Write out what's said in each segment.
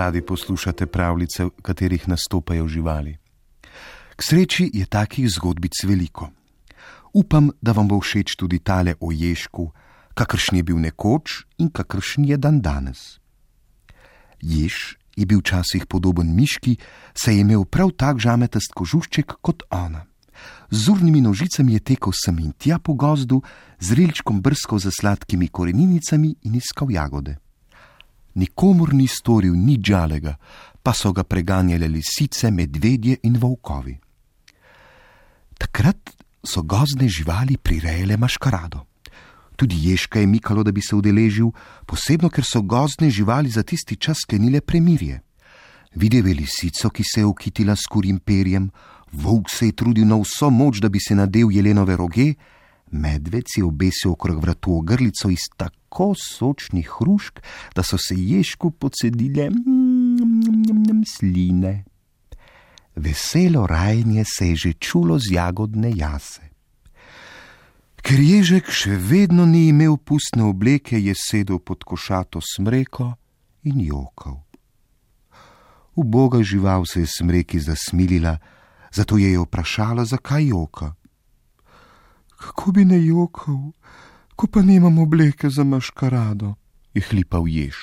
radi poslušate pravljice, v katerih nastopajo živali. K sreči je takih zgodbic veliko. Upam, da vam bo všeč tudi tale o ješku, kakršen je bil nekoč in kakršen je dan danes. Jež je bil včasih podoben miški, saj je imel prav tak žametast kožušček kot ona. Z urnimi nožicami je tekel sem in tja po gozdu, z rilčkom brskal za sladkimi koreninicami in iskal jagode. Nikomur ni storil nič žalega, pa so ga preganjale lisice, medvedje in volkovi. Takrat so gozdne živali prirejale maškarado. Tudi ježka je mikalo, da bi se udeležil, posebno ker so gozdne živali za tisti čas sklenile premirje. Videl je lisico, ki se je ukitila s kurim perjem, volk se je trudil na vso moč, da bi se nadel jelenove roge, medved si je obesil okrog vratu ogrlico iz tako sočnih hrušk, da so se ježku pocedile mm, sline. Veselo rajanje se je že čulo z jagodne jase. Ker ježek še vedno ni imel pustne obleke, je sedel pod košato smreko in jokal. Uboga žival se je smreki zasmilila, zato je jo vprašala, zakaj joka. Kako bi ne jokal, ko pa nimam obleke za maškarado, je hlipal jež.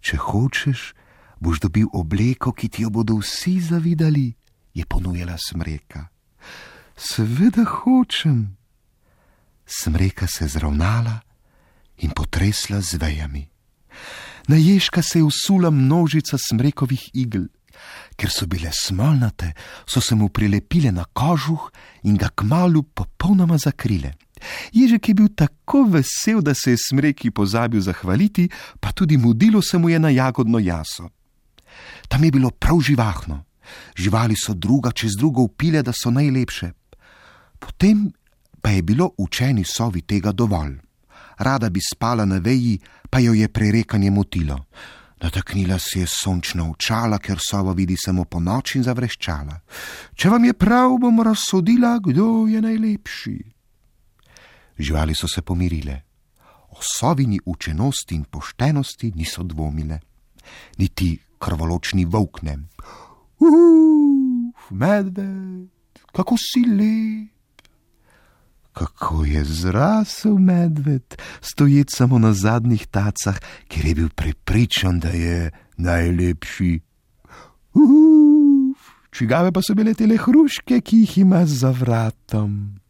Če hočeš, boš dobil obleko, ki ti jo bodo vsi zavidali, je ponujala smreka. Seveda hočem. Smreka se je zravnala in potresla z vejami. Na ježka se je usula množica smrekovih igel. Ker so bile smolnate, so se mu prilepile na kožuh in ga kmalu popolnoma zakrile. Ježek je bil tako vesel, da se je smreki pozabil zahvaliti, pa tudi mudilo se mu je na jagodno jaso. Tam je bilo prav živahno. Živali so druga čez drugo upile, da so najlepše. Potem pa je bilo učeni sovi tega dovolj. Rada bi spala na veji, pa jo je prerekanje motilo. Nataknila si je sončna očala, ker sova vidi samo po noči in zavreščala. Če vam je prav, bom razsodila, kdo je najlepši. Živali so se pomirile. O sovini učenosti in poštenosti niso dvomile, niti krvoločni volkne. Uf, medved, kako si lep! Kako je zrasel medved, stoječ samo na zadnjih tacah, ker je bil prepričan, da je najlepši. Uf, čigave pa so bile te hruške, ki jih ima za vratom.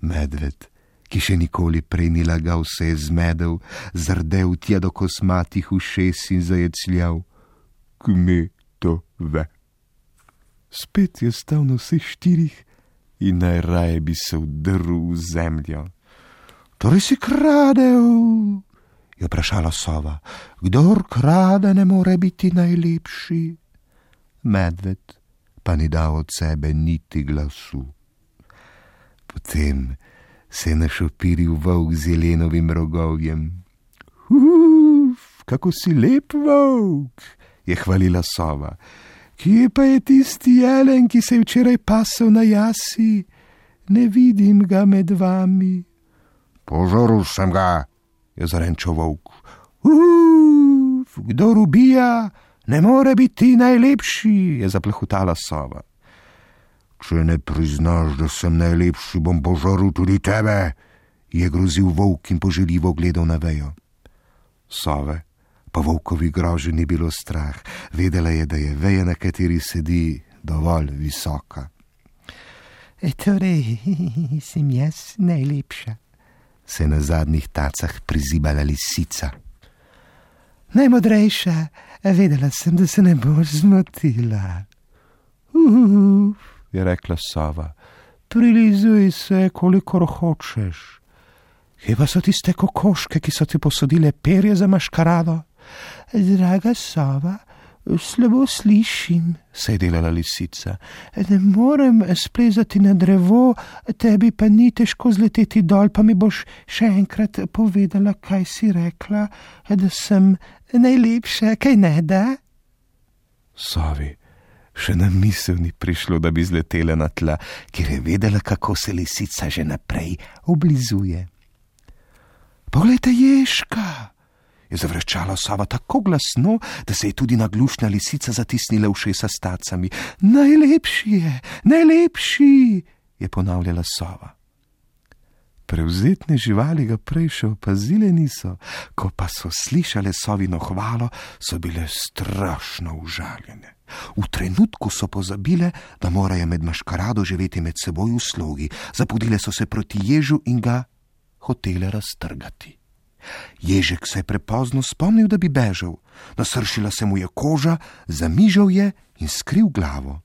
Medved, ki še nikoli prej ni lagal, se je zmedel, zrdel tja do kosmatih ušes in zajecljal. Kme to ve? Spet je stal na vseh štirih in najraje bi se vdrl v zemljo. Torej si kradel, je vprašala sova. Kdor krade, ne more biti najlepši. Medved pa ni dal od sebe niti glasu. Potem se je našopiril volk z jelenovim rogovjem. Uf, kako si lep volk, je hvalila sova. Kje pa je tisti jelen, ki se je včeraj pasel na jasi? Ne vidim ga med vami. Požoril sem ga, je zarenčal volk. Uf, kdo ubija, ne more biti najlepši, je zaplehutala sova. Če ne priznaš, da sem najlepši, bom požoril tudi tebe, je grozil volk in poželjivo gledal na vejo. Sove pa volkovi groži ni bilo strah, vedela je, da je veja, na kateri sedi, dovolj visoka. E, torej, sem jaz najlepša, se je na zadnjih tacah prizibala lisica. Najmodrejša, vedela sem, da se ne boš zmotila. Uf, je rekla sova, prilizuj se, kolikor hočeš. Kje pa so tiste kokoške, ki so ti posodile perje za maškarado? Draga sova, slabo slišim, se je delala lisica. Ne morem splezati na drevo, tebi pa ni težko zleteti dol, pa mi boš še enkrat povedala, kaj si rekla, da sem najlepša, kaj ne da? Sovi, še na misel ni prišlo, da bi zletela na tla, ker je vedela, kako se lisica že naprej oblizuje. Poglejte, ježka! Je zavrčala sova tako glasno, da se je tudi naglušna lisica zatisnila v šesa s tacami. Najlepši je, najlepši, je ponavljala sova. Prevzetne živali ga prej še opazile niso, ko pa so slišale sovino hvalo, so bile strašno užaljene. V trenutku so pozabile, da morajo med maškarado živeti med seboj v slogi, zapudile so se proti ježu in ga hotele raztrgati. Ježek se je prepozno spomnil, da bi bežal, nasršila se mu je koža, zamižal je in skril glavo.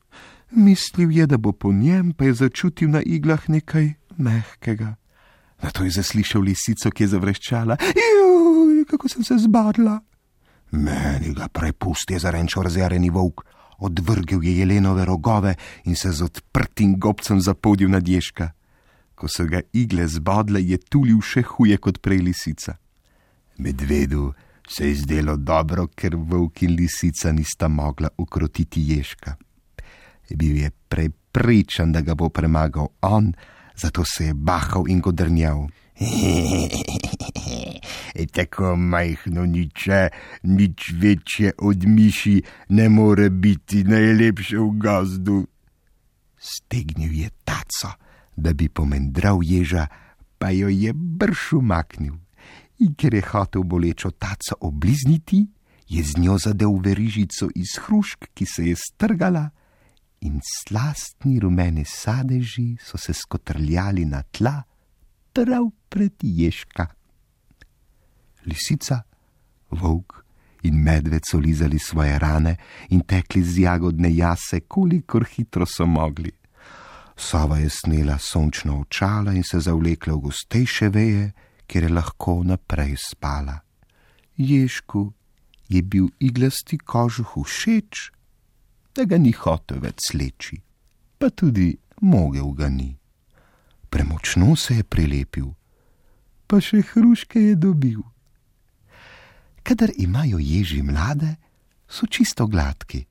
Mislil je, da bo po njem, pa je začutil na iglah nekaj mehkega. Na to je zaslišal lisico, ki je zavreščala: Juj, kako sem se zbadla! Meni ga prepusti, je zarenčal razjareni volk, odvrgel je jelenove rogove in se z odprtim gobcem zapodil nad ježka. Ko so ga igle zbodle, je tulil še huje kot prej lisica. Medvedu se je zdelo dobro, ker volk in lisica nista mogla ukrotiti ježka. Bil je prepričan, da ga bo premagal on, zato se je bahal in godrnjal. Tako majhno niče, nič večje od miši ne more biti najlepše v gozdu. Stegnil je taco, da bi pomendral ježa, pa jo je brš umaknil in ker je hotel bolečo taco oblizniti, je z njo zadev verižico iz hrušk, ki se je strgala, in slastni rumeni sadeži so se skotrljali na tla, prav pred ježka. Lisica, volk in medved so lizali svoje rane in tekli z jagodne jase, kolikor hitro so mogli. Sova je snela sončno očala in se zavlekla v gostejše veje, kjer je lahko naprej spala. Ježku je bil iglasti kožuh všeč, da ga ni hotel več sleči, pa tudi mogel ga ni. Premočno se je prilepil, pa še hruške je dobil. Kadar imajo ježi mlade, so čisto gladki.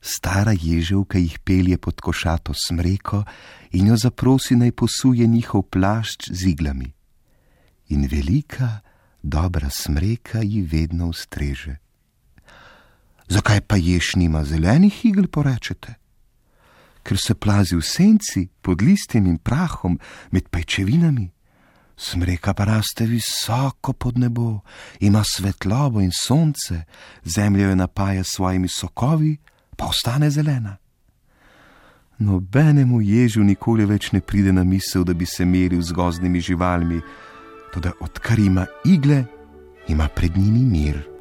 Stara ježevka jih pelje pod košato smreko in jo zaprosi naj posuje njihov plašč z iglami in velika, dobra smreka ji vedno ustreže. Zakaj pa ješ nima zelenih igel, porečete? Ker se plazi v senci pod listjem in prahom med pajčevinami. Smreka pa raste visoko pod nebo, ima svetlobo in sonce, zemljo jo napaja s svojimi sokovi, pa ostane zelena. Nobenemu ježu nikoli več ne pride na misel, da bi se meril z gozdnimi živalmi, tudi odkar ima igle, ima pred njimi mir.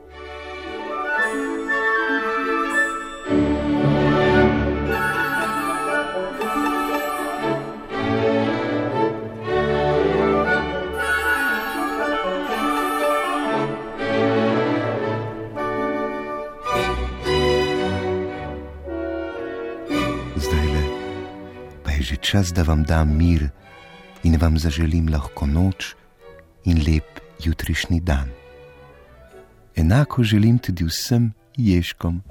Čas, da vam dam mir in vam zaželim lahko noč in lep jutrišnji dan. Enako želim tudi vsem ježkom.